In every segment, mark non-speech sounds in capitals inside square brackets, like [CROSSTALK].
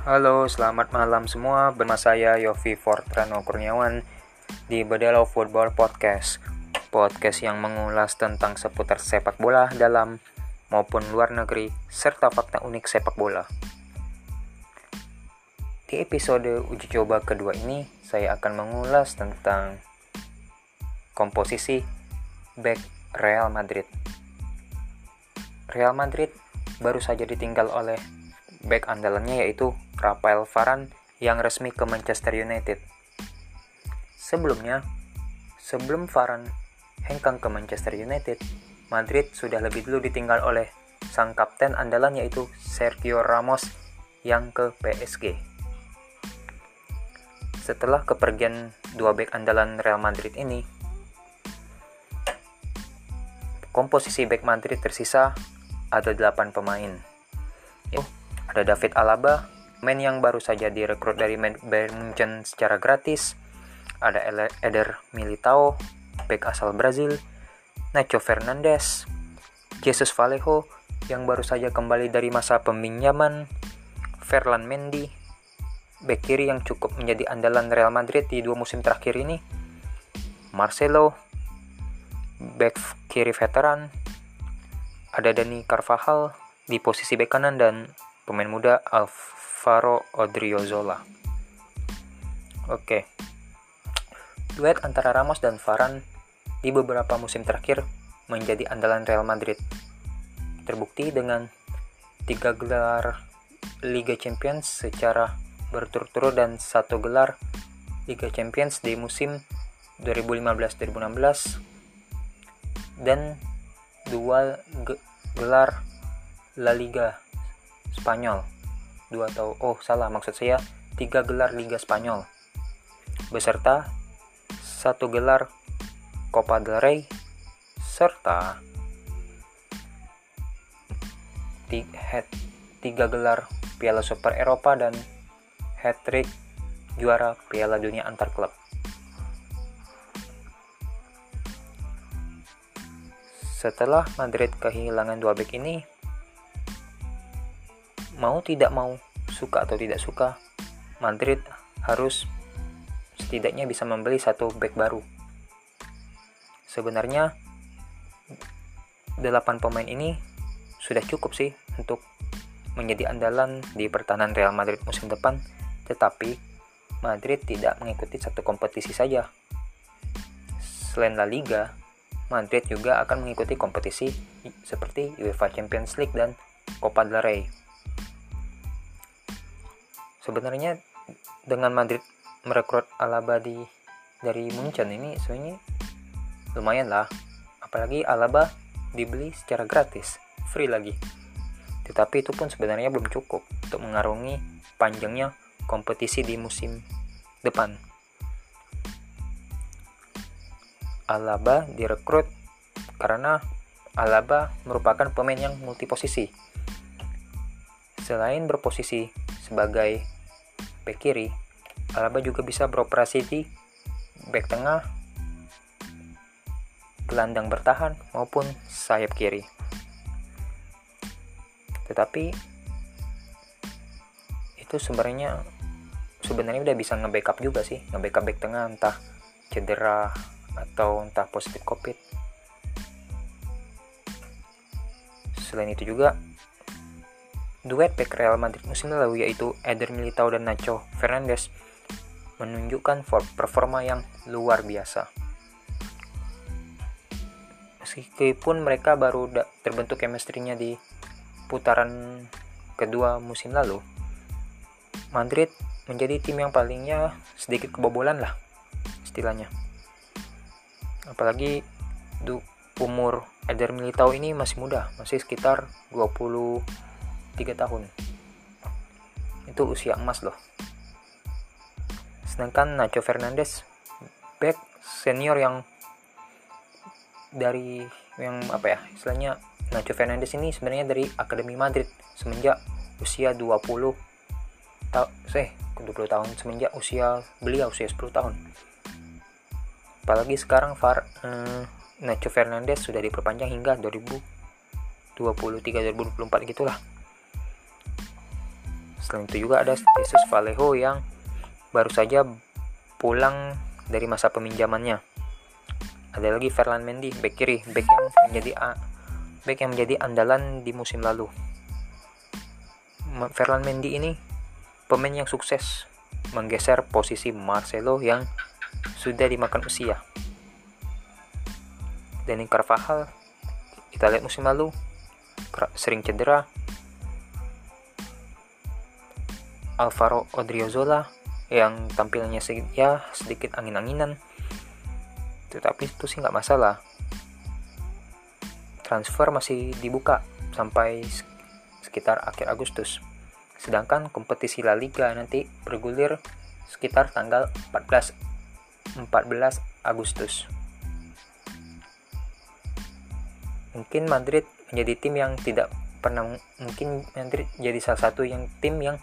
Halo, selamat malam semua. Bersama saya Yofi Fortrano Kurniawan di Bedalo Football Podcast. Podcast yang mengulas tentang seputar sepak bola dalam maupun luar negeri serta fakta unik sepak bola. Di episode uji coba kedua ini, saya akan mengulas tentang komposisi back Real Madrid. Real Madrid baru saja ditinggal oleh back andalannya yaitu Rafael Varane yang resmi ke Manchester United. Sebelumnya, sebelum Varane hengkang ke Manchester United, Madrid sudah lebih dulu ditinggal oleh sang kapten andalan yaitu Sergio Ramos yang ke PSG. Setelah kepergian dua back andalan Real Madrid ini, komposisi back Madrid tersisa ada 8 pemain. Yuk, ada David Alaba, main yang baru saja direkrut dari Bayern Munchen secara gratis. Ada Eder Militao, back asal Brazil. Nacho Fernandez, Jesus Vallejo yang baru saja kembali dari masa peminjaman. Ferland Mendy, back kiri yang cukup menjadi andalan Real Madrid di dua musim terakhir ini. Marcelo, back kiri veteran. Ada Dani Carvajal di posisi bek kanan dan pemain muda Alvaro Odriozola. Oke. Duet antara Ramos dan Varane di beberapa musim terakhir menjadi andalan Real Madrid. Terbukti dengan tiga gelar Liga Champions secara berturut-turut dan satu gelar Liga Champions di musim 2015-2016 dan dua gelar La Liga Spanyol. Dua atau oh salah maksud saya tiga gelar Liga Spanyol beserta satu gelar Copa del Rey serta tiga gelar Piala Super Eropa dan hat-trick juara Piala Dunia antar klub. Setelah Madrid kehilangan dua back ini, mau tidak mau, suka atau tidak suka, Madrid harus setidaknya bisa membeli satu back baru. Sebenarnya 8 pemain ini sudah cukup sih untuk menjadi andalan di pertahanan Real Madrid musim depan, tetapi Madrid tidak mengikuti satu kompetisi saja. Selain La Liga, Madrid juga akan mengikuti kompetisi seperti UEFA Champions League dan Copa del Rey sebenarnya dengan Madrid merekrut Alaba di dari Munchen ini sebenarnya lumayan lah. Apalagi Alaba dibeli secara gratis free lagi. Tetapi itu pun sebenarnya belum cukup untuk mengarungi panjangnya kompetisi di musim depan. Alaba direkrut karena Alaba merupakan pemain yang multiposisi. Selain berposisi sebagai back kiri, Alaba juga bisa beroperasi di back tengah, gelandang bertahan maupun sayap kiri. Tetapi itu sebenarnya sebenarnya udah bisa nge-backup juga sih, nge-backup back tengah entah cedera atau entah positif covid. Selain itu juga Duet back Real Madrid musim lalu yaitu Eder Militao dan Nacho Fernandez menunjukkan performa yang luar biasa. Meskipun mereka baru terbentuk chemistry-nya di putaran kedua musim lalu, Madrid menjadi tim yang palingnya sedikit kebobolan lah istilahnya. Apalagi umur Eder Militao ini masih muda, masih sekitar 20 3 tahun. Itu usia emas loh. Sedangkan Nacho Fernandez back senior yang dari yang apa ya istilahnya Nacho Fernandez ini sebenarnya dari Akademi Madrid semenjak usia 20 tahun eh 20 tahun semenjak usia beliau usia 10 tahun. Apalagi sekarang Far eh, Nacho Fernandez sudah diperpanjang hingga 2023 2024 gitulah Selain itu juga ada Jesus Vallejo yang baru saja pulang dari masa peminjamannya. Ada lagi Ferland Mendy, back kiri, back yang menjadi back yang menjadi andalan di musim lalu. Ferland Mendy ini pemain yang sukses menggeser posisi Marcelo yang sudah dimakan usia. Danny Carvajal kita lihat musim lalu sering cedera. Alvaro Odriozola yang tampilnya ya sedikit angin-anginan. Tetapi itu sih nggak masalah. Transfer masih dibuka sampai sekitar akhir Agustus. Sedangkan kompetisi La Liga nanti bergulir sekitar tanggal 14 14 Agustus. Mungkin Madrid menjadi tim yang tidak pernah mungkin Madrid jadi salah satu yang tim yang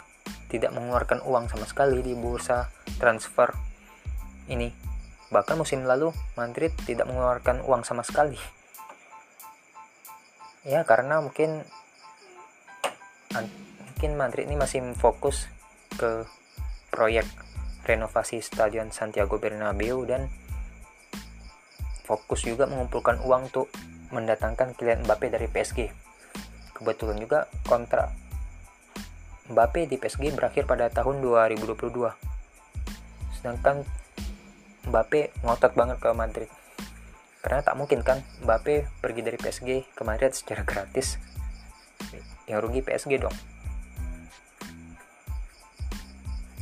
tidak mengeluarkan uang sama sekali di bursa transfer ini Bahkan musim lalu Madrid tidak mengeluarkan uang sama sekali. [LAUGHS] Ya karena mungkin mungkin Madrid ini masih fokus ke proyek renovasi Stadion Santiago Bernabeu dan fokus juga mengumpulkan uang untuk mendatangkan Kylian Mbappe dari PSG. Kebetulan juga kontrak Mbappe di PSG berakhir pada tahun 2022. Sedangkan Mbappe ngotot banget ke Madrid. Karena tak mungkin kan Mbappe pergi dari PSG ke Madrid secara gratis. Yang rugi PSG dong.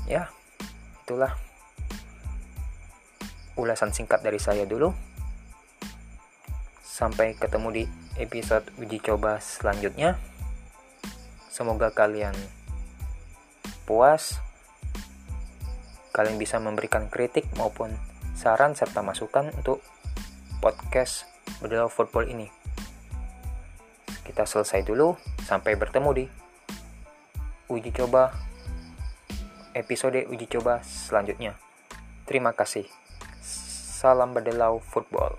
Ya itulah ulasan singkat dari saya dulu. Sampai ketemu di episode uji coba selanjutnya. Semoga kalian puas kalian bisa memberikan kritik maupun saran serta masukan untuk podcast Bedel Football ini. Kita selesai dulu, sampai bertemu di uji coba episode uji coba selanjutnya. Terima kasih. Salam Bedelau Football.